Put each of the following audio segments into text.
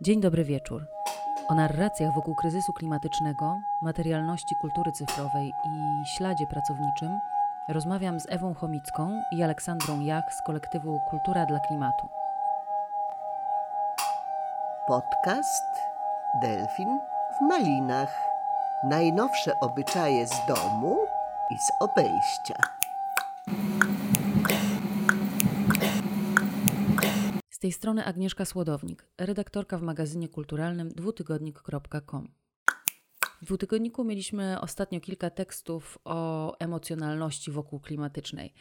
Dzień dobry wieczór. O narracjach wokół kryzysu klimatycznego, materialności kultury cyfrowej i śladzie pracowniczym rozmawiam z Ewą Chomicką i Aleksandrą Jach z kolektywu Kultura dla Klimatu. Podcast Delfin w Malinach. Najnowsze obyczaje z domu i z obejścia. Tej strony Agnieszka Słodownik, redaktorka w magazynie kulturalnym dwutygodnik.com. W dwutygodniku mieliśmy ostatnio kilka tekstów o emocjonalności wokół klimatycznej.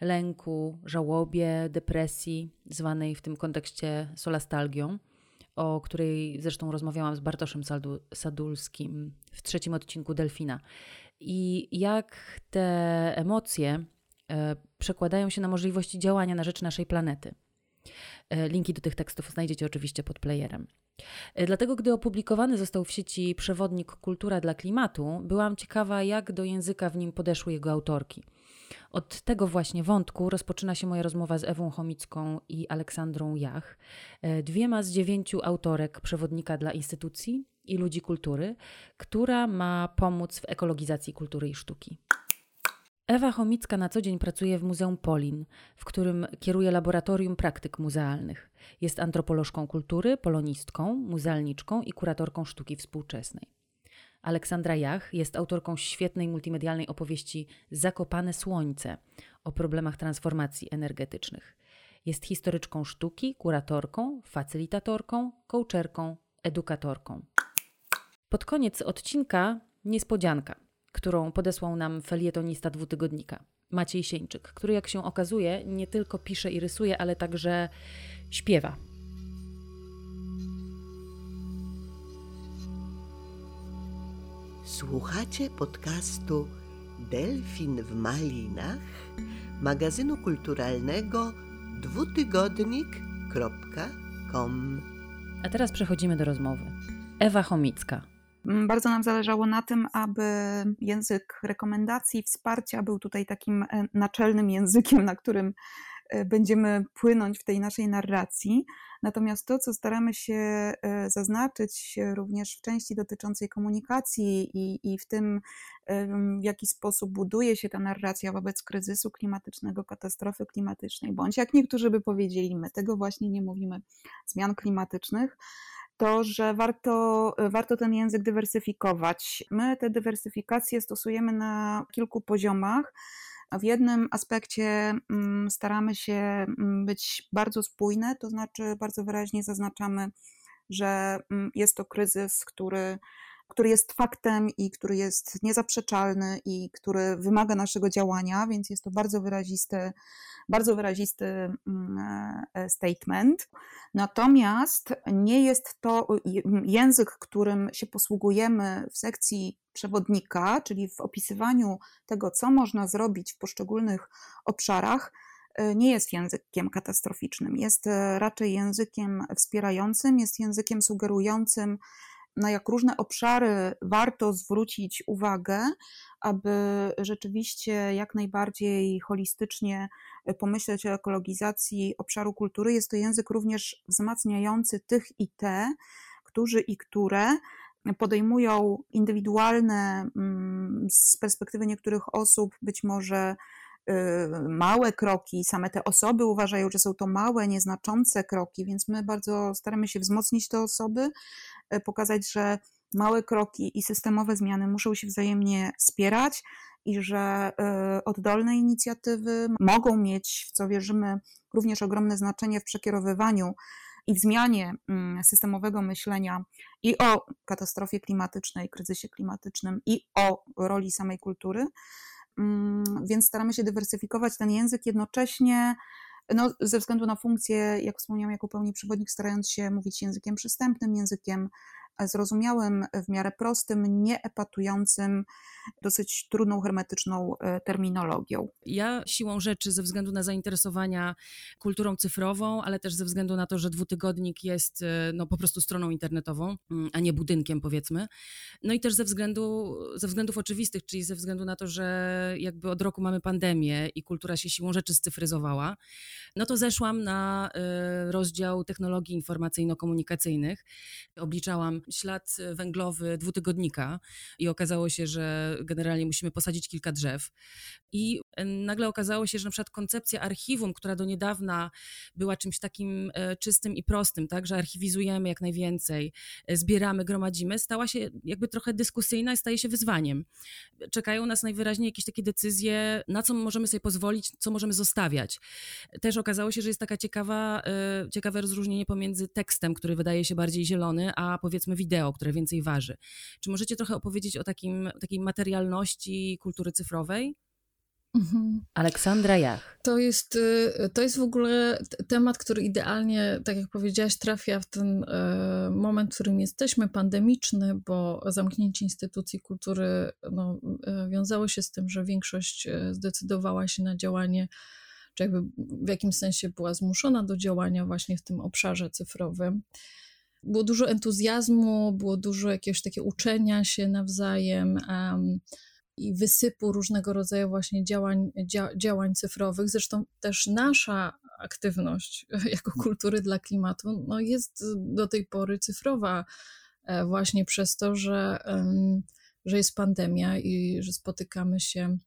Lęku, żałobie, depresji, zwanej w tym kontekście solastalgią, o której zresztą rozmawiałam z Bartoszem Sadulskim w trzecim odcinku Delfina. I jak te emocje e, przekładają się na możliwości działania na rzecz naszej planety. E, linki do tych tekstów znajdziecie oczywiście pod playerem. E, dlatego, gdy opublikowany został w sieci przewodnik Kultura dla Klimatu, byłam ciekawa, jak do języka w nim podeszły jego autorki. Od tego właśnie wątku rozpoczyna się moja rozmowa z Ewą Chomicką i Aleksandrą Jach, e, dwiema z dziewięciu autorek przewodnika dla instytucji i ludzi kultury, która ma pomóc w ekologizacji kultury i sztuki. Ewa Chomicka na co dzień pracuje w Muzeum Polin, w którym kieruje laboratorium praktyk muzealnych. Jest antropolożką kultury, polonistką, muzealniczką i kuratorką sztuki współczesnej. Aleksandra Jach jest autorką świetnej multimedialnej opowieści Zakopane Słońce o problemach transformacji energetycznych. Jest historyczką sztuki, kuratorką, facylitatorką, coacherką, edukatorką. Pod koniec odcinka niespodzianka którą podesłał nam felietonista dwutygodnika, Maciej Sieńczyk, który jak się okazuje nie tylko pisze i rysuje, ale także śpiewa. Słuchacie podcastu Delfin w Malinach, magazynu kulturalnego dwutygodnik.com. A teraz przechodzimy do rozmowy. Ewa Chomicka bardzo nam zależało na tym, aby język rekomendacji, wsparcia był tutaj takim e, naczelnym językiem, na którym e, będziemy płynąć w tej naszej narracji. Natomiast to, co staramy się e, zaznaczyć również w części dotyczącej komunikacji i, i w tym, w jaki sposób buduje się ta narracja wobec kryzysu klimatycznego, katastrofy klimatycznej, bądź jak niektórzy by powiedzieli, my tego właśnie nie mówimy, zmian klimatycznych to, że warto, warto ten język dywersyfikować. My tę dywersyfikację stosujemy na kilku poziomach. W jednym aspekcie mm, staramy się mm, być bardzo spójne, to znaczy bardzo wyraźnie zaznaczamy, że mm, jest to kryzys, który który jest faktem i który jest niezaprzeczalny i który wymaga naszego działania, więc jest to bardzo wyrazisty, bardzo wyrazisty mm, e, statement. Natomiast nie jest to język, którym się posługujemy w sekcji przewodnika, czyli w opisywaniu tego, co można zrobić w poszczególnych obszarach, e, nie jest językiem katastroficznym, jest e, raczej językiem wspierającym, jest językiem sugerującym, na jak różne obszary warto zwrócić uwagę, aby rzeczywiście jak najbardziej holistycznie pomyśleć o ekologizacji obszaru kultury. Jest to język również wzmacniający tych i te, którzy i które podejmują indywidualne, mm, z perspektywy niektórych osób, być może małe kroki, same te osoby uważają, że są to małe, nieznaczące kroki, więc my bardzo staramy się wzmocnić te osoby, E, pokazać, że małe kroki i systemowe zmiany muszą się wzajemnie wspierać i że e, oddolne inicjatywy mogą mieć, w co wierzymy, również ogromne znaczenie w przekierowywaniu i w zmianie mm, systemowego myślenia i o katastrofie klimatycznej, kryzysie klimatycznym, i o roli samej kultury. Mm, więc staramy się dywersyfikować ten język jednocześnie no, ze względu na funkcję, jak wspomniałam, jako pełni przewodnik, starając się mówić językiem przystępnym, językiem zrozumiałym, w miarę prostym, nieepatującym, dosyć trudną, hermetyczną e, terminologią. Ja siłą rzeczy, ze względu na zainteresowania kulturą cyfrową, ale też ze względu na to, że dwutygodnik jest e, no, po prostu stroną internetową, mm, a nie budynkiem, powiedzmy. No i też ze, względu, ze względów oczywistych, czyli ze względu na to, że jakby od roku mamy pandemię i kultura się siłą rzeczy scyfryzowała, no to zeszłam na e, rozdział technologii informacyjno-komunikacyjnych. Obliczałam ślad węglowy dwutygodnika i okazało się, że generalnie musimy posadzić kilka drzew. I nagle okazało się, że na przykład koncepcja archiwum, która do niedawna była czymś takim e, czystym i prostym, tak, że archiwizujemy jak najwięcej, e, zbieramy, gromadzimy, stała się jakby trochę dyskusyjna i staje się wyzwaniem. Czekają nas najwyraźniej jakieś takie decyzje, na co możemy sobie pozwolić, co możemy zostawiać. Też okazało się, że jest taka ciekawa, ciekawe rozróżnienie pomiędzy tekstem, który wydaje się bardziej zielony, a powiedzmy wideo, które więcej waży. Czy możecie trochę opowiedzieć o takim, takiej materialności kultury cyfrowej? Mhm. Aleksandra Jach. To jest, y, to jest w ogóle temat, który idealnie, tak jak powiedziałaś, trafia w ten y, moment, w którym jesteśmy, pandemiczny, bo zamknięcie instytucji kultury no, y, wiązało się z tym, że większość zdecydowała się na działanie, czy jakby w jakimś sensie była zmuszona do działania właśnie w tym obszarze cyfrowym. Było dużo entuzjazmu, było dużo jakiegoś takiego uczenia się nawzajem. Um, i wysypu różnego rodzaju właśnie działań, dzia, działań cyfrowych. Zresztą też nasza aktywność jako mm. kultury dla klimatu no jest do tej pory cyfrowa, e, właśnie przez to, że, że jest pandemia i że spotykamy się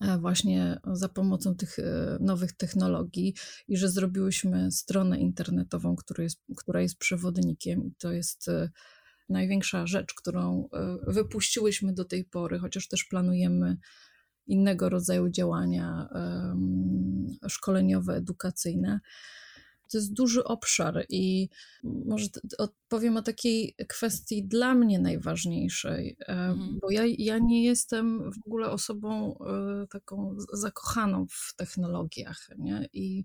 e, właśnie za pomocą tych e, nowych technologii i że zrobiłyśmy stronę internetową, która jest, która jest przewodnikiem i to jest największa rzecz, którą e, wypuściłyśmy do tej pory, chociaż też planujemy innego rodzaju działania szkoleniowe, edukacyjne. To jest duży obszar i może odpowiem o takiej kwestii dla mnie najważniejszej, mhm. bo ja, ja nie jestem w ogóle osobą e, taką zakochaną w technologiach nie? i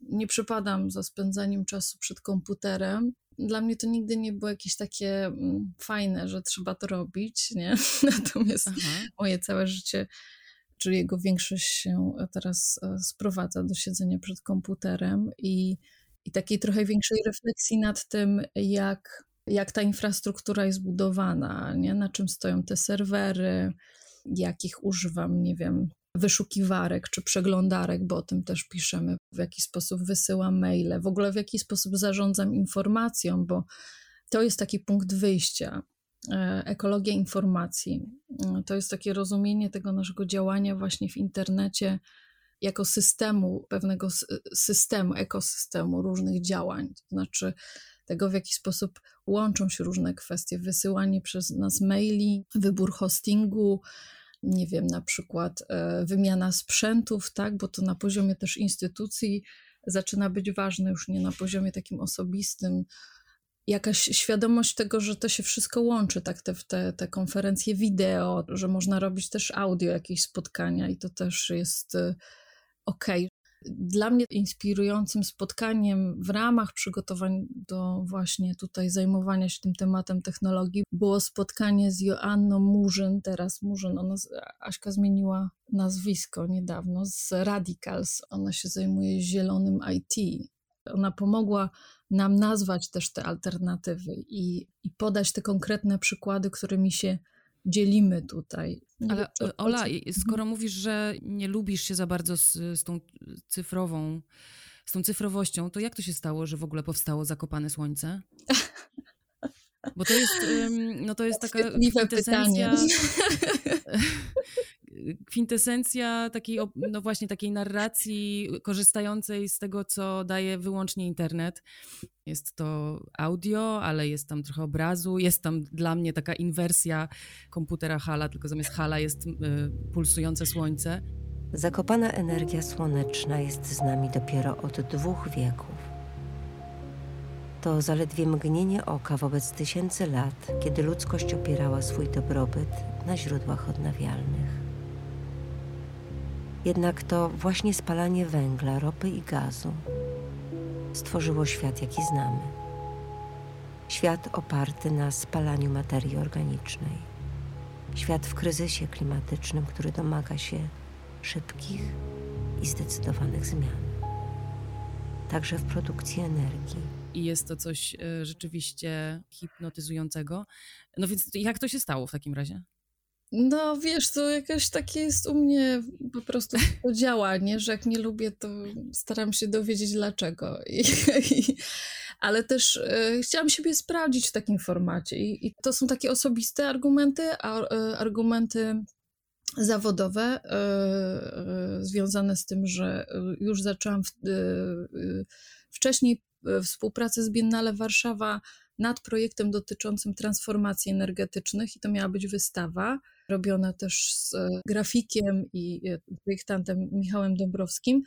nie przypadam za spędzaniem czasu przed komputerem dla mnie to nigdy nie było jakieś takie mm, fajne, że trzeba to robić, nie? Natomiast Aha. moje całe życie, czyli jego większość się teraz e, sprowadza do siedzenia przed komputerem i, i takiej trochę większej refleksji nad tym, jak, jak ta infrastruktura jest budowana, nie? Na czym stoją te serwery, jakich używam, nie wiem, wyszukiwarek czy przeglądarek, bo o tym też piszemy, w jaki sposób wysyłam maile, w ogóle w jaki sposób zarządzam informacją, bo to jest taki punkt wyjścia. E, ekologia informacji e, to jest takie rozumienie tego naszego działania właśnie w internecie jako systemu, pewnego systemu, ekosystemu różnych działań. To znaczy, tego, w jaki sposób łączą się różne kwestie, wysyłanie przez nas maili, wybór hostingu, nie wiem, na przykład e, wymiana sprzętów, tak, bo to na poziomie też instytucji zaczyna być ważne, już nie na poziomie takim osobistym. Jakaś świadomość tego, że to się wszystko łączy, tak, te, te, te konferencje wideo, że można robić też audio, jakieś spotkania i to też jest e, ok, dla mnie inspirującym spotkaniem w ramach przygotowań do właśnie tutaj zajmowania się tym tematem technologii było spotkanie z Joanną Murzyn, teraz Murzyn, ona, Aśka zmieniła nazwisko niedawno, z Radicals, ona się zajmuje zielonym IT. Ona pomogła nam nazwać też te alternatywy i, i podać te konkretne przykłady, którymi się dzielimy tutaj. Ale Ola, skoro mówisz, że nie lubisz się za bardzo z, z tą cyfrową, z tą cyfrowością, to jak to się stało, że w ogóle powstało Zakopane Słońce? Bo to jest, no to jest taka kwintesencja, kwintesencja takiej, no właśnie takiej narracji korzystającej z tego, co daje wyłącznie internet. Jest to audio, ale jest tam trochę obrazu, jest tam dla mnie taka inwersja komputera Hala, tylko zamiast Hala jest y, pulsujące słońce. Zakopana energia słoneczna jest z nami dopiero od dwóch wieków. To zaledwie mgnienie oka wobec tysięcy lat, kiedy ludzkość opierała swój dobrobyt na źródłach odnawialnych. Jednak to właśnie spalanie węgla, ropy i gazu stworzyło świat, jaki znamy. Świat oparty na spalaniu materii organicznej. Świat w kryzysie klimatycznym, który domaga się szybkich i zdecydowanych zmian. Także w produkcji energii. I jest to coś e, rzeczywiście hipnotyzującego. No więc jak to się stało w takim razie? No wiesz, to jakoś takie jest u mnie po prostu to działa, nie? Że jak nie lubię, to staram się dowiedzieć dlaczego. I, i, ale też e, chciałam siebie sprawdzić w takim formacie. I, I, to są takie osobiste argumenty, a e, argumenty zawodowe e, związane z tym, że już zaczęłam w, wcześniej współpracę z Biennale Warszawa nad projektem dotyczącym transformacji energetycznych i to miała być wystawa robiona też z grafikiem i projektantem Michałem Dąbrowskim.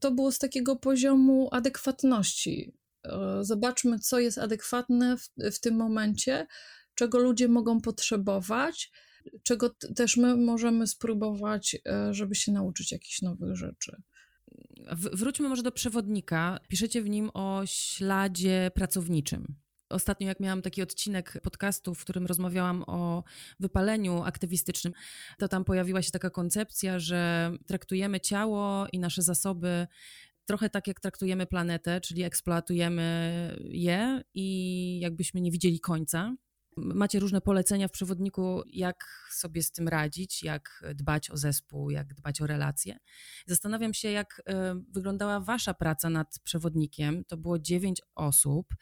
To było z takiego poziomu adekwatności E, zobaczmy, co jest adekwatne w, w tym momencie, czego ludzie mogą potrzebować, czego też my możemy spróbować, e, żeby się nauczyć jakichś nowych rzeczy. Wróćmy może do przewodnika. Piszecie w nim o śladzie pracowniczym. Ostatnio, jak miałam taki odcinek podcastu, w którym rozmawiałam o wypaleniu aktywistycznym, to tam pojawiła się taka koncepcja, że traktujemy ciało i nasze zasoby trochę tak jak traktujemy planetę, czyli eksploatujemy je i jakbyśmy nie widzieli końca. Macie różne polecenia w przewodniku, jak sobie z tym radzić, jak dbać o zespół, jak dbać o relacje. Zastanawiam się, jak e, wyglądała Wasza praca nad przewodnikiem. To było dziewięć osób.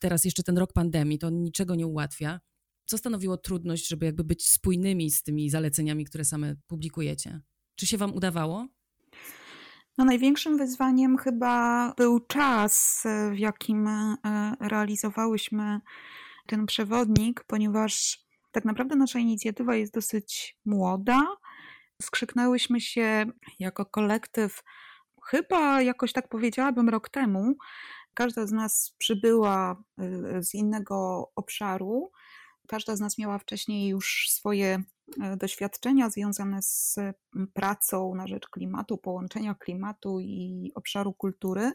Teraz jeszcze ten rok pandemii, to niczego nie ułatwia. Co stanowiło trudność, żeby jakby być spójnymi z tymi zaleceniami, które same publikujecie? Czy się Wam udawało? No, największym wyzwaniem chyba był czas, w jakim e, realizowałyśmy ten przewodnik, ponieważ tak naprawdę nasza inicjatywa jest dosyć młoda. Skrzyknęłyśmy się jako kolektyw, chyba jakoś tak powiedziałabym, rok temu. Każda z nas przybyła e, z innego obszaru. Każda z nas miała wcześniej już swoje E, doświadczenia związane z pracą na rzecz klimatu, połączenia klimatu i obszaru kultury.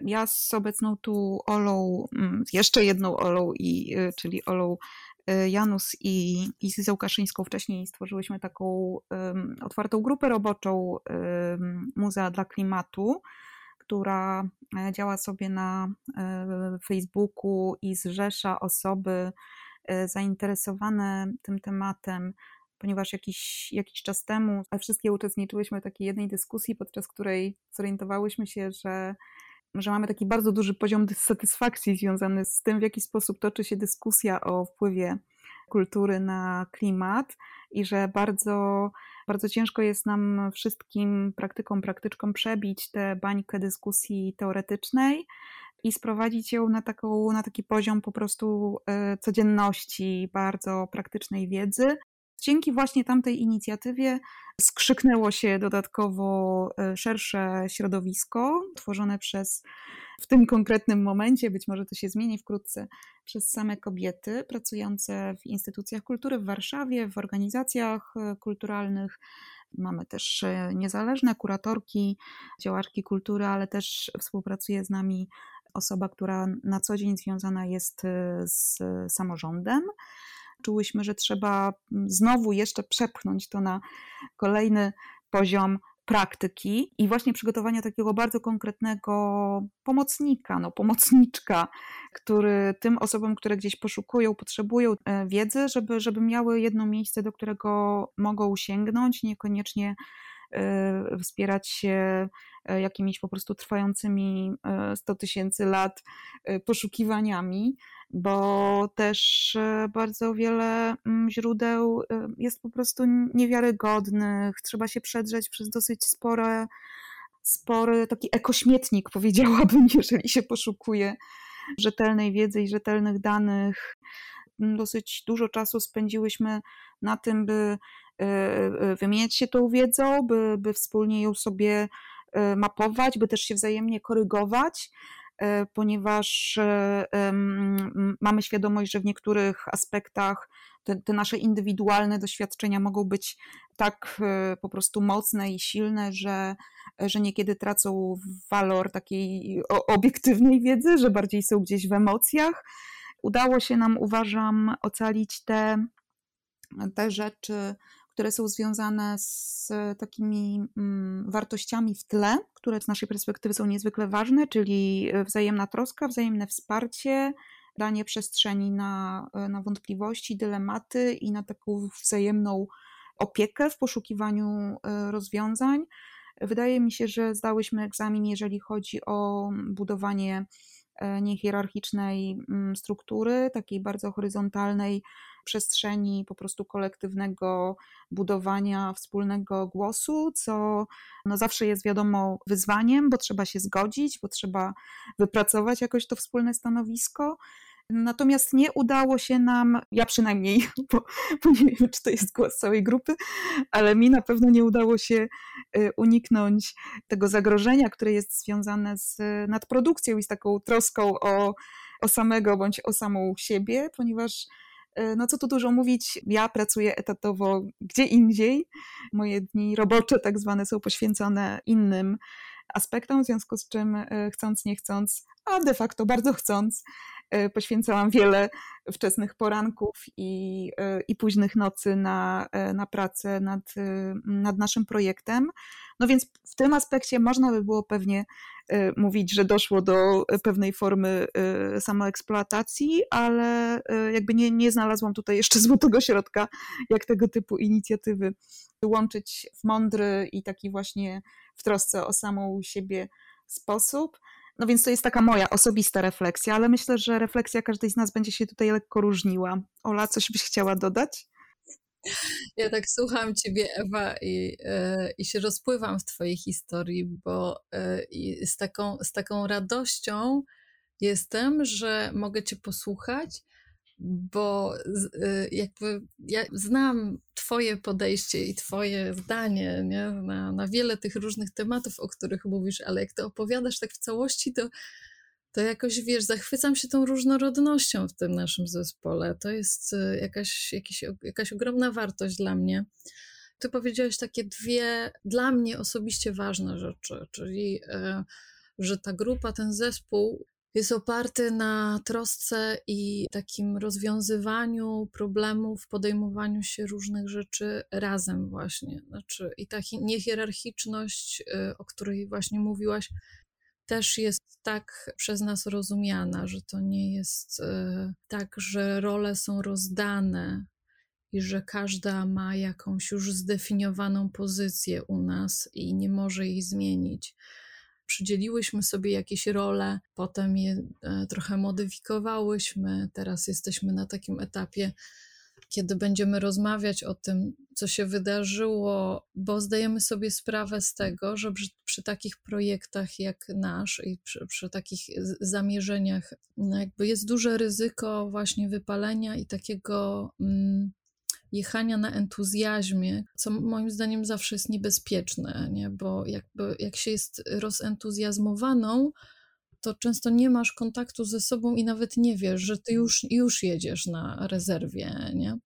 Ja z obecną tu Olą, z jeszcze jedną Olą, i, e, czyli Olą e, Janus i, i Zizą Kaszyńską wcześniej stworzyłyśmy taką um, otwartą grupę roboczą um, Muzea dla Klimatu, która działa sobie na um, Facebooku i zrzesza osoby E, zainteresowane tym tematem, ponieważ jakiś, jakiś czas temu wszystkie uczestniczyłyśmy w takiej jednej dyskusji, podczas której zorientowałyśmy się, że, że mamy taki bardzo duży poziom dysatysfakcji związany z tym, w jaki sposób toczy się dyskusja o wpływie kultury na klimat i że bardzo, bardzo ciężko jest nam wszystkim praktykom, praktyczkom przebić tę bańkę dyskusji teoretycznej i sprowadzić ją na, taką, na taki poziom po prostu e, codzienności, bardzo praktycznej wiedzy. Dzięki właśnie tamtej inicjatywie skrzyknęło się dodatkowo e, szersze środowisko tworzone przez w tym konkretnym momencie, być może to się zmieni wkrótce, przez same kobiety pracujące w instytucjach kultury w Warszawie, w organizacjach e, kulturalnych. Mamy też niezależne kuratorki, działaczki kultury, ale też współpracuje z nami osoba, która na co dzień związana jest z samorządem. Czułyśmy, że trzeba mm, znowu jeszcze przepchnąć to na kolejny poziom praktyki. I właśnie przygotowania takiego bardzo konkretnego pomocnika, no, pomocniczka, który tym osobom, które gdzieś poszukują, potrzebują e, wiedzy, żeby, żeby miały jedno miejsce, do którego mogą sięgnąć, niekoniecznie wspierać się y, jakimiś po prostu trwającymi 100 y, tysięcy lat poszukiwaniami, bo też bardzo wiele mm, źródeł jest po prostu niewiarygodnych. Trzeba się przedrzeć przez dosyć spore, spory taki ekośmietnik, powiedziałabym, jeżeli się poszukuje rzetelnej wiedzy i rzetelnych danych. Dosyć dużo czasu spędziłyśmy na tym, by E, e, wymieniać się tą wiedzą, by, by wspólnie ją sobie e, mapować, by też się wzajemnie korygować, ponieważ mamy świadomość, że w niektórych aspektach te, te, nasze indywidualne doświadczenia mogą być tak po prostu mocne i silne, że, że niekiedy tracą walor takiej obiektywnej wiedzy, że bardziej są gdzieś w emocjach. Udało się nam, uważam, ocalić te, te rzeczy, które są związane z takimi mm, wartościami w tle, które z naszej perspektywy są niezwykle ważne, czyli wzajemna troska, wzajemne wsparcie, danie przestrzeni na, na wątpliwości, dylematy i na taką wzajemną opiekę w poszukiwaniu e, rozwiązań. Wydaje mi się, że zdałyśmy egzamin, jeżeli chodzi o budowanie e, niehierarchicznej mm, struktury, takiej bardzo horyzontalnej przestrzeni po prostu kolektywnego budowania wspólnego głosu, co no zawsze jest wiadomo wyzwaniem, bo trzeba się zgodzić, bo trzeba wypracować jakoś to wspólne stanowisko. Natomiast nie udało się nam, ja przynajmniej, bo, bo, nie wiem, czy to jest głos całej grupy, ale mi na pewno nie udało się y, uniknąć tego zagrożenia, które jest związane z nadprodukcją i z taką troską o, o samego bądź o samą siebie, ponieważ y, no co tu dużo mówić, ja pracuję etatowo gdzie indziej. Moje dni robocze tak zwane są poświęcone innym aspektom, w związku z czym y, chcąc, nie chcąc, a de facto bardzo chcąc, E, poświęcałam wiele wczesnych poranków i, e, i późnych nocy na, na pracę nad, nad naszym projektem. No więc w tym aspekcie można by było pewnie mówić, że doszło do pewnej formy samoeksploatacji, ale jakby nie, nie znalazłam tutaj jeszcze złotego środka, jak tego typu inicjatywy łączyć w mądry i taki właśnie w trosce o samą siebie sposób. No więc to jest taka moja osobista refleksja, ale myślę, że refleksja każdej z nas będzie się tutaj lekko różniła. Ola, coś byś chciała dodać? Ja tak słucham Ciebie, Ewa, i, e, i się rozpływam w Twojej historii, bo e, z, taką, z taką radością jestem, że mogę Cię posłuchać bo y, jakby ja znam Twoje podejście i Twoje zdanie nie? Na, na wiele tych różnych tematów, o których mówisz, ale jak to opowiadasz tak w całości, to, to jakoś wiesz, zachwycam się tą różnorodnością w tym naszym zespole. To jest y, jakaś, jakiś, jakaś ogromna wartość dla mnie. Ty powiedziałeś takie dwie dla mnie osobiście ważne rzeczy, czyli y, że ta grupa, ten zespół jest oparty na trosce i takim rozwiązywaniu problemów, podejmowaniu się różnych rzeczy razem właśnie. Znaczy, I ta niehierarchiczność, y, o której właśnie mówiłaś, też jest tak przez nas rozumiana, że to nie jest y, tak, że role są rozdane i że każda ma jakąś już zdefiniowaną pozycję u nas i nie może jej zmienić przydzieliłyśmy sobie jakieś role, potem je e, trochę modyfikowałyśmy. Teraz jesteśmy na takim etapie, kiedy będziemy rozmawiać o tym, co się wydarzyło, bo zdajemy sobie sprawę z tego, że przy, przy takich projektach jak nasz i przy, przy takich zamierzeniach, no jakby jest duże ryzyko właśnie wypalenia i takiego. Mm, jechania na entuzjazmie, co moim zdaniem zawsze jest niebezpieczne, nie? bo jakby jak się jest rozentuzjazmowaną, to często nie masz kontaktu ze sobą i nawet nie wiesz, że ty już, już jedziesz na rezerwie, nie?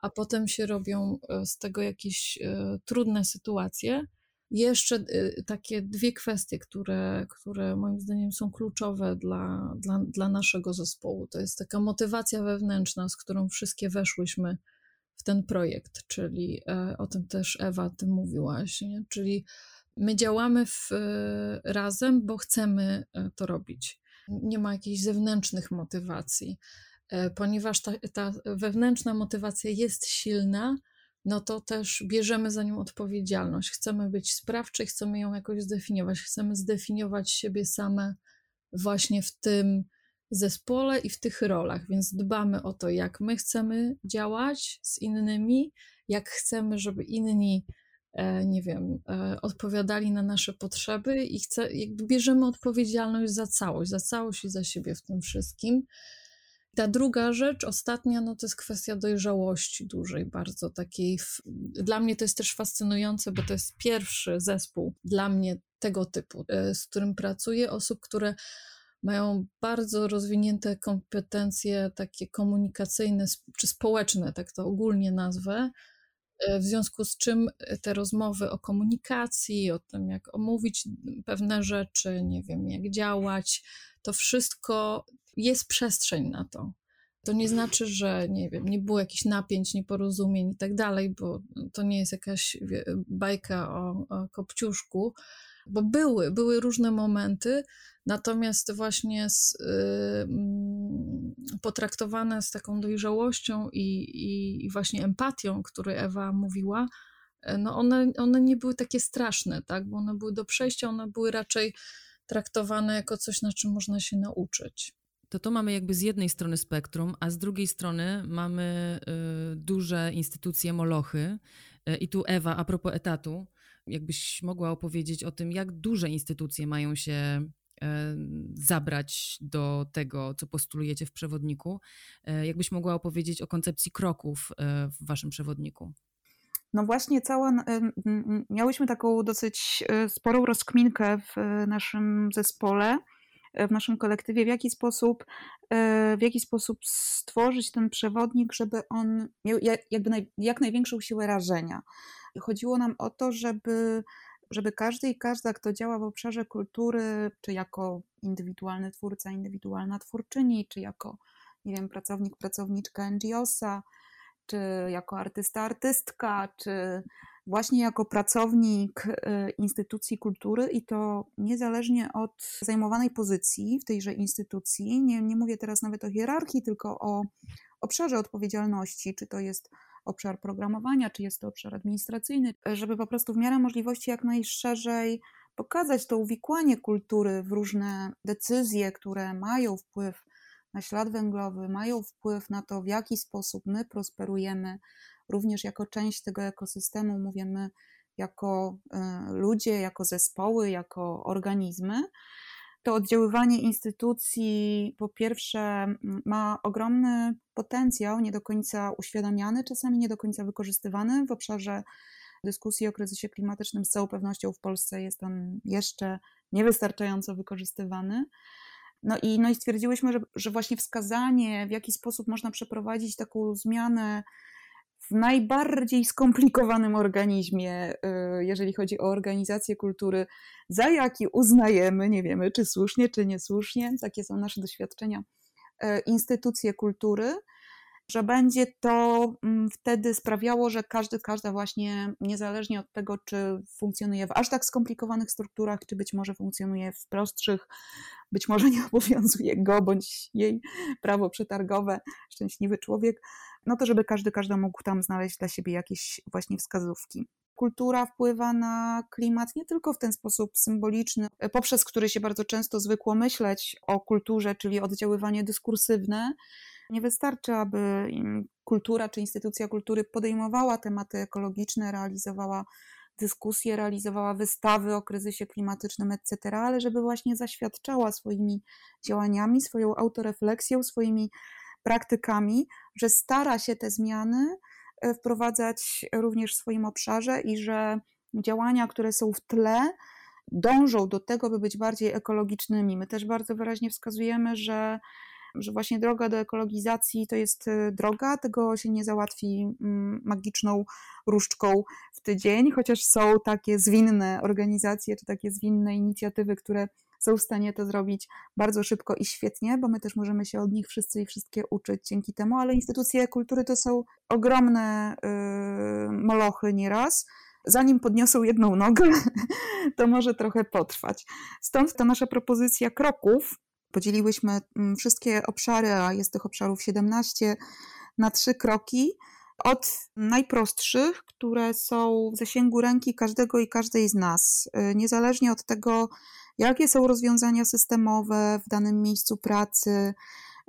a potem się robią e, z tego jakieś y, trudne sytuacje. Jeszcze y, takie dwie kwestie, które, które moim zdaniem są kluczowe dla, dla, dla naszego zespołu. To jest taka motywacja wewnętrzna, z którą wszystkie weszłyśmy w ten projekt, czyli e, o tym też Ewa, ty mówiłaś, nie? czyli my działamy w, e, razem, bo chcemy e, to robić. Nie ma jakichś zewnętrznych motywacji. Ponieważ ta, ta wewnętrzna motywacja jest silna, no to też bierzemy za nią odpowiedzialność. Chcemy być sprawczy, chcemy ją jakoś zdefiniować, chcemy zdefiniować siebie same właśnie w tym, zespole i w tych rolach, więc dbamy o to, jak my chcemy działać z innymi, jak chcemy, żeby inni, e, nie wiem, e, odpowiadali na nasze potrzeby i chce, jakby bierzemy odpowiedzialność za całość, za całość i za siebie w tym wszystkim. Ta druga rzecz, ostatnia, no to jest kwestia dojrzałości dużej, bardzo takiej. Dla mnie to jest też fascynujące, bo to jest pierwszy zespół dla mnie tego typu, e, z którym pracuję, osób, które mają bardzo rozwinięte kompetencje takie komunikacyjne czy społeczne, tak to ogólnie nazwę. E, w związku z czym te rozmowy o komunikacji, o tym, jak omówić pewne rzeczy, nie wiem, jak działać, to wszystko jest przestrzeń na to. To nie znaczy, że nie wiem, nie było jakichś napięć, nieporozumień i tak dalej, bo to nie jest jakaś bajka o, o kopciuszku, bo były, były różne momenty, natomiast właśnie z, yy, potraktowane z taką dojrzałością i, i, i właśnie empatią, której Ewa mówiła, e, no one, one nie były takie straszne, tak? bo one były do przejścia, one były raczej traktowane jako coś, na czym można się nauczyć. To to mamy jakby z jednej strony spektrum, a z drugiej strony mamy y, duże instytucje molochy. Y, I tu Ewa, a propos etatu, jakbyś mogła opowiedzieć o tym, jak duże instytucje mają się zabrać do tego, co postulujecie w przewodniku. Y, jakbyś mogła opowiedzieć o koncepcji kroków y, w waszym przewodniku? No właśnie, cała, miałyśmy taką dosyć sporą rozkminkę w naszym zespole, w naszym kolektywie, w jaki sposób, w jaki sposób stworzyć ten przewodnik, żeby on miał jakby naj, jak największą siłę rażenia. Chodziło nam o to, żeby żeby każdy i każda, kto działa w obszarze kultury, czy jako indywidualny twórca, indywidualna twórczyni, czy jako, nie wiem, pracownik, pracowniczka NGOsa, czy jako artysta, artystka, czy właśnie jako pracownik y, instytucji kultury i to niezależnie od zajmowanej pozycji w tejże instytucji. Nie, nie mówię teraz nawet o hierarchii, tylko o obszarze odpowiedzialności, czy to jest obszar programowania, czy jest to obszar administracyjny, żeby po prostu w miarę możliwości jak najszerzej pokazać to uwikłanie kultury w różne decyzje, które mają wpływ na ślad węglowy, mają wpływ na to, w jaki sposób my prosperujemy, również jako część tego ekosystemu, mówimy jako e, ludzie, jako zespoły, jako organizmy. To oddziaływanie instytucji, po pierwsze, ma ogromny potencjał, nie do końca uświadamiany, czasami nie do końca wykorzystywany w obszarze dyskusji o kryzysie klimatycznym. Z całą pewnością w Polsce jest on jeszcze niewystarczająco wykorzystywany. No i, no i stwierdziłyśmy, że, że właśnie wskazanie, w jaki sposób można przeprowadzić taką zmianę w najbardziej skomplikowanym organizmie, y, jeżeli chodzi o organizację kultury, za jaki uznajemy, nie wiemy czy słusznie, czy niesłusznie, takie są nasze doświadczenia, y, instytucje kultury, że będzie to mm, wtedy sprawiało, że każdy, każda właśnie, niezależnie od tego, czy funkcjonuje w aż tak skomplikowanych strukturach, czy być może funkcjonuje w prostszych, być może nie obowiązuje go bądź jej prawo przetargowe, szczęśliwy człowiek, no to żeby każdy, każdy mógł tam znaleźć dla siebie jakieś właśnie wskazówki. Kultura wpływa na klimat nie tylko w ten sposób symboliczny, poprzez który się bardzo często zwykło myśleć o kulturze, czyli oddziaływanie dyskursywne, nie wystarczy, aby kultura czy instytucja kultury podejmowała tematy ekologiczne, realizowała dyskusje, realizowała wystawy o kryzysie klimatycznym, etc., ale żeby właśnie zaświadczała swoimi działaniami, swoją autorefleksją, swoimi praktykami, że stara się te zmiany e, wprowadzać również w swoim obszarze i że działania, które są w tle, dążą do tego, by być bardziej ekologicznymi. My też bardzo wyraźnie wskazujemy, że że właśnie droga do ekologizacji to jest y, droga, tego się nie załatwi mm, magiczną różdżką w tydzień, chociaż są takie zwinne organizacje czy takie zwinne inicjatywy, które są w stanie to zrobić bardzo szybko i świetnie, bo my też możemy się od nich wszyscy i wszystkie uczyć dzięki temu, ale instytucje kultury to są ogromne yy, molochy nieraz. Zanim podniosą jedną nogę, to może trochę potrwać. Stąd ta nasza propozycja kroków, Podzieliłyśmy mm, wszystkie obszary, a jest tych obszarów 17, na trzy kroki. Od najprostszych, które są w zasięgu ręki każdego i każdej z nas, y, niezależnie od tego, jakie są rozwiązania systemowe w danym miejscu pracy,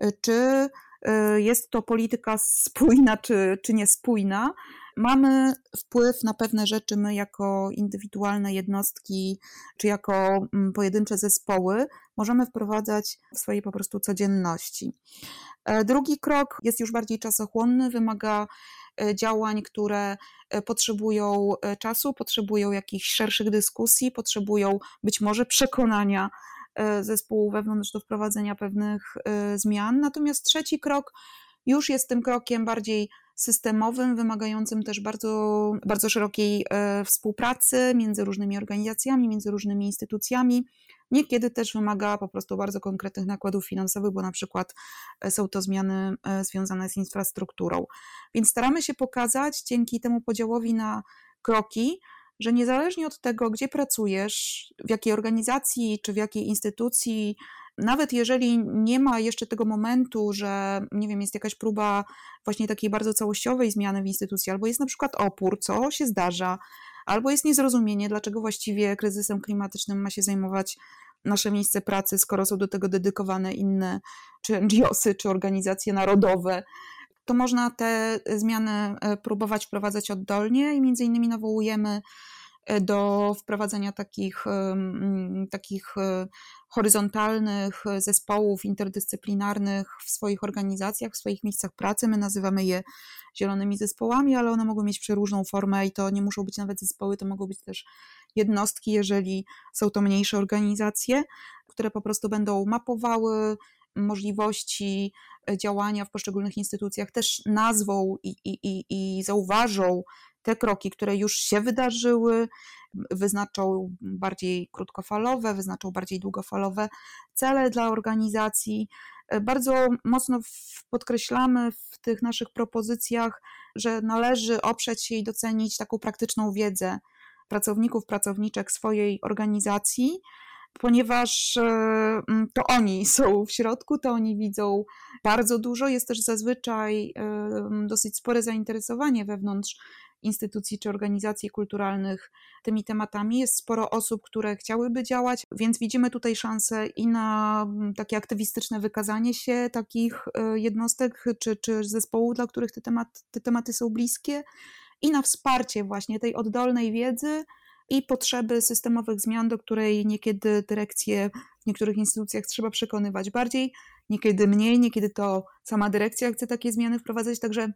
y, czy y, jest to polityka spójna czy, czy niespójna, mamy wpływ na pewne rzeczy my jako indywidualne jednostki, czy jako mm, pojedyncze zespoły, możemy wprowadzać w swojej po prostu codzienności. E, drugi krok jest już bardziej czasochłonny, wymaga działań, które e, potrzebują czasu, potrzebują jakichś szerszych dyskusji, potrzebują być może przekonania zespołu wewnątrz do wprowadzenia pewnych zmian. Natomiast trzeci krok już jest tym krokiem bardziej systemowym, wymagającym też bardzo, bardzo szerokiej e, współpracy między różnymi organizacjami, między różnymi instytucjami. Niekiedy też wymaga po prostu bardzo konkretnych nakładów finansowych, bo na przykład e, są to zmiany e, związane z infrastrukturą. Więc staramy się pokazać dzięki temu podziałowi na kroki, że niezależnie od tego, gdzie pracujesz, w jakiej organizacji czy w jakiej instytucji, nawet jeżeli nie ma jeszcze tego momentu, że nie wiem, jest jakaś próba właśnie takiej bardzo całościowej zmiany w instytucji, albo jest na przykład opór, co się zdarza, albo jest niezrozumienie, dlaczego właściwie kryzysem klimatycznym ma się zajmować nasze miejsce pracy, skoro są do tego dedykowane inne, czy NGOsy, czy organizacje narodowe, to można te zmiany e, próbować wprowadzać oddolnie i między innymi nawołujemy e, do wprowadzenia takich, takich e, horyzontalnych zespołów interdyscyplinarnych w swoich organizacjach, w swoich miejscach pracy. My nazywamy je zielonymi zespołami, ale one mogą mieć przeróżną formę i to nie muszą być nawet zespoły, to mogą być też jednostki, jeżeli są to mniejsze organizacje, które po prostu będą mapowały możliwości działania w poszczególnych instytucjach, też nazwą i, i, i, i zauważą te kroki, które już się wydarzyły, wyznaczą bardziej krótkofalowe, wyznaczą bardziej długofalowe cele dla organizacji. Bardzo mocno podkreślamy w tych naszych propozycjach, że należy oprzeć się i docenić taką praktyczną wiedzę pracowników, pracowniczek swojej organizacji, ponieważ e, to oni są w środku, to oni widzą bardzo dużo. Jest też zazwyczaj dosyć spore zainteresowanie wewnątrz instytucji czy organizacji kulturalnych tymi tematami. Jest sporo osób, które chciałyby działać, więc widzimy tutaj szansę i na takie aktywistyczne wykazanie się takich e, jednostek czy, czy zespołów, dla których te, temat, te tematy są bliskie, i na wsparcie właśnie tej oddolnej wiedzy i potrzeby systemowych zmian, do której niekiedy dyrekcje w niektórych instytucjach trzeba przekonywać bardziej, niekiedy mniej, niekiedy to sama dyrekcja chce takie zmiany wprowadzać, także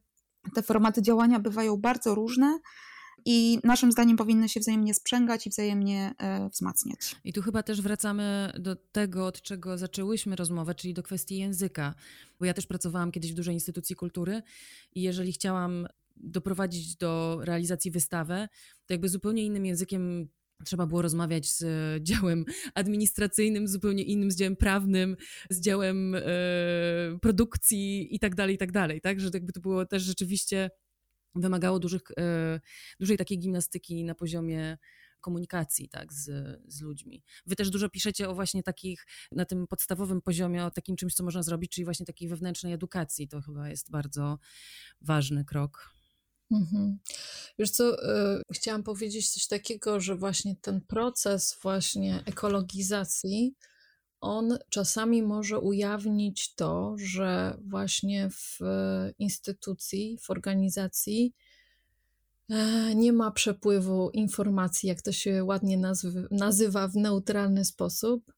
te formaty działania bywają bardzo różne i naszym zdaniem powinny się wzajemnie sprzęgać i wzajemnie e, wzmacniać. I tu chyba też wracamy do tego, od czego zaczęłyśmy rozmowę, czyli do kwestii języka. Bo ja też pracowałam kiedyś w dużej instytucji kultury i jeżeli chciałam doprowadzić do realizacji wystawę, to jakby zupełnie innym językiem trzeba było rozmawiać z działem administracyjnym, zupełnie innym, z działem prawnym, z działem e, produkcji i tak dalej, i tak dalej, tak? Że jakby to było też rzeczywiście, wymagało dużych, e, dużej takiej gimnastyki na poziomie komunikacji tak, z, z ludźmi. Wy też dużo piszecie o właśnie takich, na tym podstawowym poziomie, o takim czymś, co można zrobić, czyli właśnie takiej wewnętrznej edukacji. To chyba jest bardzo ważny krok. Mhm. Wiesz co, y, chciałam powiedzieć coś takiego, że właśnie ten proces właśnie ekologizacji, on czasami może ujawnić to, że właśnie w instytucji, w organizacji e, nie ma przepływu informacji, jak to się ładnie nazywa w neutralny sposób.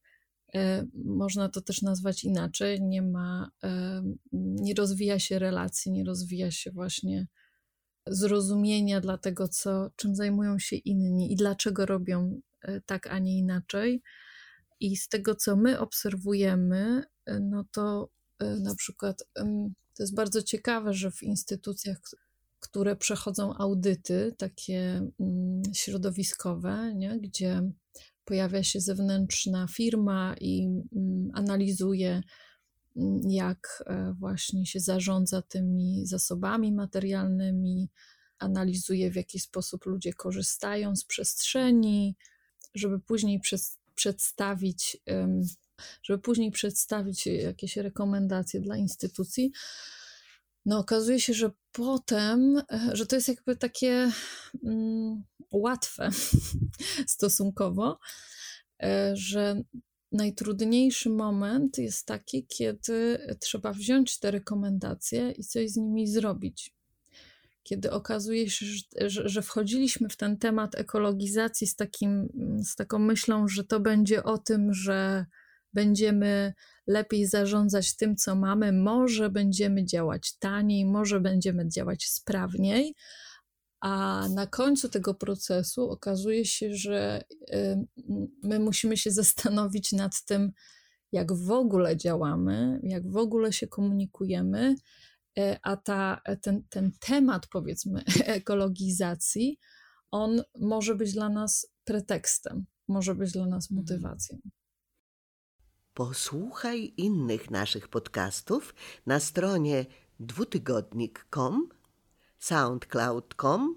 E, można to też nazwać inaczej. Nie ma, e, nie rozwija się relacji, nie rozwija się właśnie zrozumienia dla tego, co, czym zajmują się inni i dlaczego robią e, tak, a nie inaczej. I z tego, co my obserwujemy, e, no to e, na przykład to jest bardzo ciekawe, że w instytucjach, które przechodzą audyty takie mm, środowiskowe, nie, gdzie pojawia się zewnętrzna firma i mm, analizuje jak e, właśnie się zarządza tymi zasobami materialnymi, analizuje w jaki sposób ludzie korzystają z przestrzeni, żeby później przez, przedstawić, żeby później przedstawić jakieś rekomendacje dla instytucji. No, okazuje się, że potem, e, że to jest jakby takie mm, łatwe stosunkowo, e, że najtrudniejszy moment jest taki, kiedy trzeba wziąć te rekomendacje i coś z nimi zrobić. Kiedy okazuje się, że, że wchodziliśmy w ten temat ekologizacji z, takim, z taką myślą, że to będzie o tym, że będziemy lepiej zarządzać tym, co mamy, może będziemy działać taniej, może będziemy działać sprawniej, a na końcu tego procesu okazuje się, że my musimy się zastanowić nad tym, jak w ogóle działamy, jak w ogóle się komunikujemy e, a ta, ten, ten temat, powiedzmy, ekologizacji, on może być dla nas pretekstem, może być dla nas mhm. motywacją. Posłuchaj innych naszych podcastów na stronie dwutygodnik.com, soundcloud.com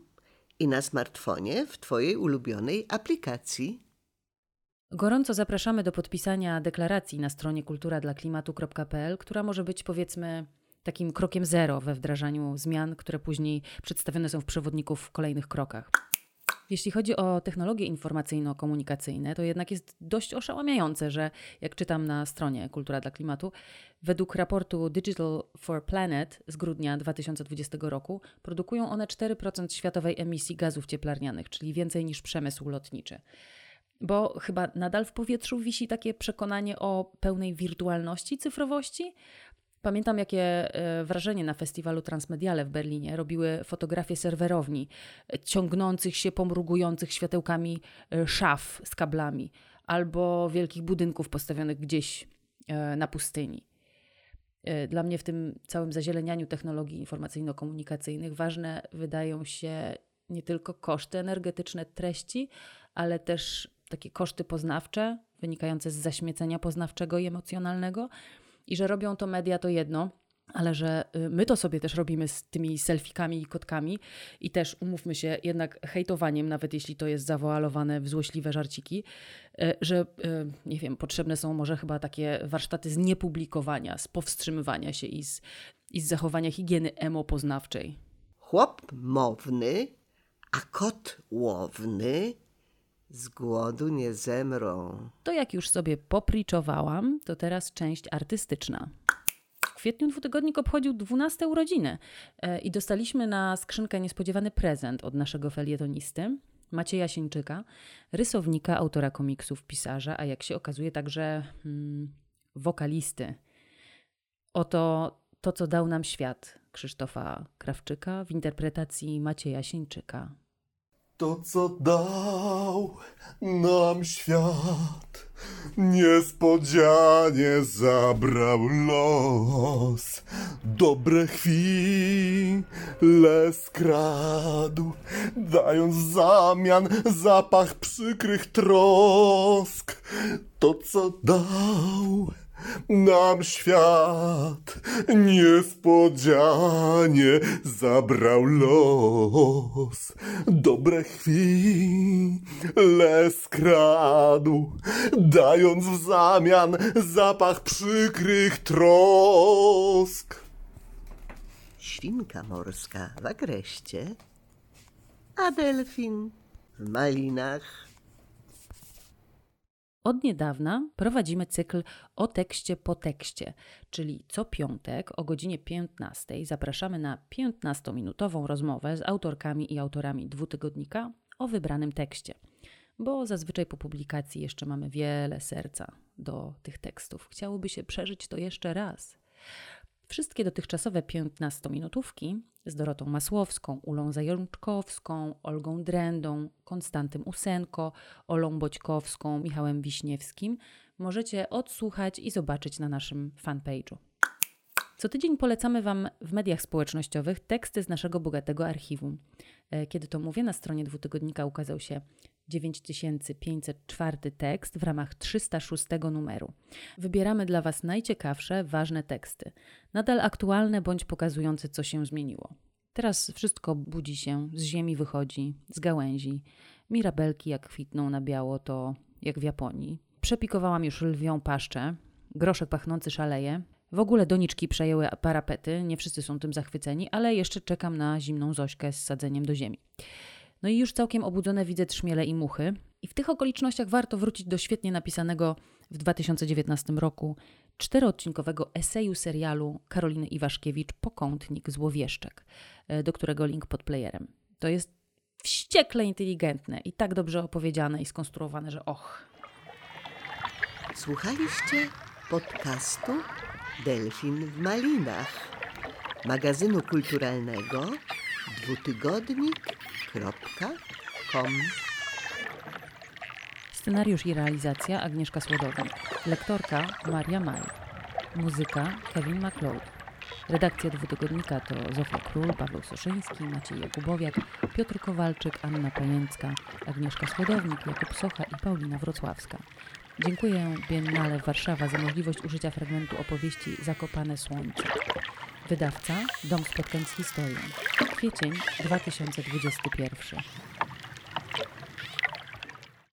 i na smartfonie w Twojej ulubionej aplikacji. Gorąco zapraszamy do podpisania deklaracji na stronie kulturadlaklimatu.pl, która może być powiedzmy takim krokiem zero we wdrażaniu zmian, które później przedstawione są w przewodniku w kolejnych krokach. Jeśli chodzi o technologie informacyjno-komunikacyjne, to jednak jest dość oszałamiające, że jak czytam na stronie Kultura dla Klimatu, według raportu Digital for Planet z grudnia 2020 roku produkują one 4% światowej emisji gazów cieplarnianych, czyli więcej niż przemysł lotniczy. Bo chyba nadal w powietrzu wisi takie przekonanie o pełnej wirtualności cyfrowości, Pamiętam, jakie e, wrażenie na festiwalu Transmediale w Berlinie robiły fotografie serwerowni, e, ciągnących się, pomrugujących światełkami e, szaf z kablami, albo wielkich budynków postawionych gdzieś na pustyni. Dla mnie w tym całym zazielenianiu technologii informacyjno-komunikacyjnych ważne wydają się nie tylko koszty energetyczne treści, ale też takie koszty poznawcze wynikające z zaśmiecenia poznawczego i emocjonalnego i że robią to media to jedno, ale że y, my to sobie też robimy z tymi selfikami i kotkami i też umówmy się jednak hejtowaniem, nawet jeśli to jest zawoalowane w złośliwe żarciki, y, że y, nie wiem, potrzebne są może chyba takie warsztaty z niepublikowania, z powstrzymywania się i z, i z zachowania higieny emopoznawczej. Chłop mowny, a kot łowny z głodu nie zemrą. To jak już sobie popriczowałam, to teraz część artystyczna. W kwietniu dwutygodnik obchodził 12 urodziny e, i dostaliśmy na skrzynkę niespodziewany prezent od naszego felietonisty, Macieja Sieńczyka, rysownika, autora komiksów, pisarza, a jak się okazuje także hmm, wokalisty. Oto to, co dał nam świat Krzysztofa Krawczyka w interpretacji Macieja Sieńczyka. To, co dał nam świat, niespodzianie zabrał los. Dobre chwile skradł, dając w zamian zapach przykrych trosk. To, co dał nam świat niespodzianie zabrał los. Dobre chwile skradł, dając w zamian zapach przykrych trosk. Świnka morska w agreście, a delfin w malinach od niedawna prowadzimy cykl o tekście po tekście, czyli co piątek o godzinie 15 zapraszamy na 15-minutową rozmowę z autorkami i autorami dwutygodnika o wybranym tekście. Bo zazwyczaj po publikacji jeszcze mamy wiele serca do tych tekstów. Chciałoby się przeżyć to jeszcze raz. Wszystkie dotychczasowe 15-minutówki z Dorotą Masłowską, Ulą Zajączkowską, Olgą Drędą, Konstantym Usenko, Olą Boćkowską, Michałem Wiśniewskim możecie odsłuchać i zobaczyć na naszym fanpage'u. Co tydzień polecamy Wam w mediach społecznościowych teksty z naszego bogatego archiwum. E, kiedy to mówię, na stronie dwutygodnika ukazał się 9504 tekst w ramach 306 numeru. Wybieramy dla Was najciekawsze, ważne teksty, nadal aktualne bądź pokazujące, co się zmieniło. Teraz wszystko budzi się, z ziemi wychodzi, z gałęzi. Mirabelki jak kwitną na biało, to jak w Japonii. Przepikowałam już lwią paszczę, groszek pachnący szaleje. W ogóle doniczki przejęły parapety, nie wszyscy są tym zachwyceni, ale jeszcze czekam na zimną Zośkę z sadzeniem do ziemi. No i już całkiem obudzone widzę trzmiele i muchy. I w tych okolicznościach warto wrócić do świetnie napisanego w 2019 roku czteroodcinkowego eseju serialu Karoliny Iwaszkiewicz Pokątnik Złowieszczek, e, do którego link pod playerem. To jest wściekle inteligentne i tak dobrze opowiedziane i skonstruowane, że och. Słuchaliście podcastu Delfin w Malinach, magazynu kulturalnego dwutygodnik.com Scenariusz i realizacja Agnieszka Słodownik. Lektorka Maria Maj. Muzyka Kevin MacLeod. Redakcja dwutygodnika to Zofia Król, Paweł Soszyński, Maciej Jakubowiak, Piotr Kowalczyk, Anna Pajęcka, Agnieszka Słodownik, Jakub Socha i Paulina Wrocławska. Dziękuję Biennale Warszawa za możliwość użycia fragmentu opowieści Zakopane Słońce. Wydawca Dom Spotkań z Historią. Kwiecień 2021.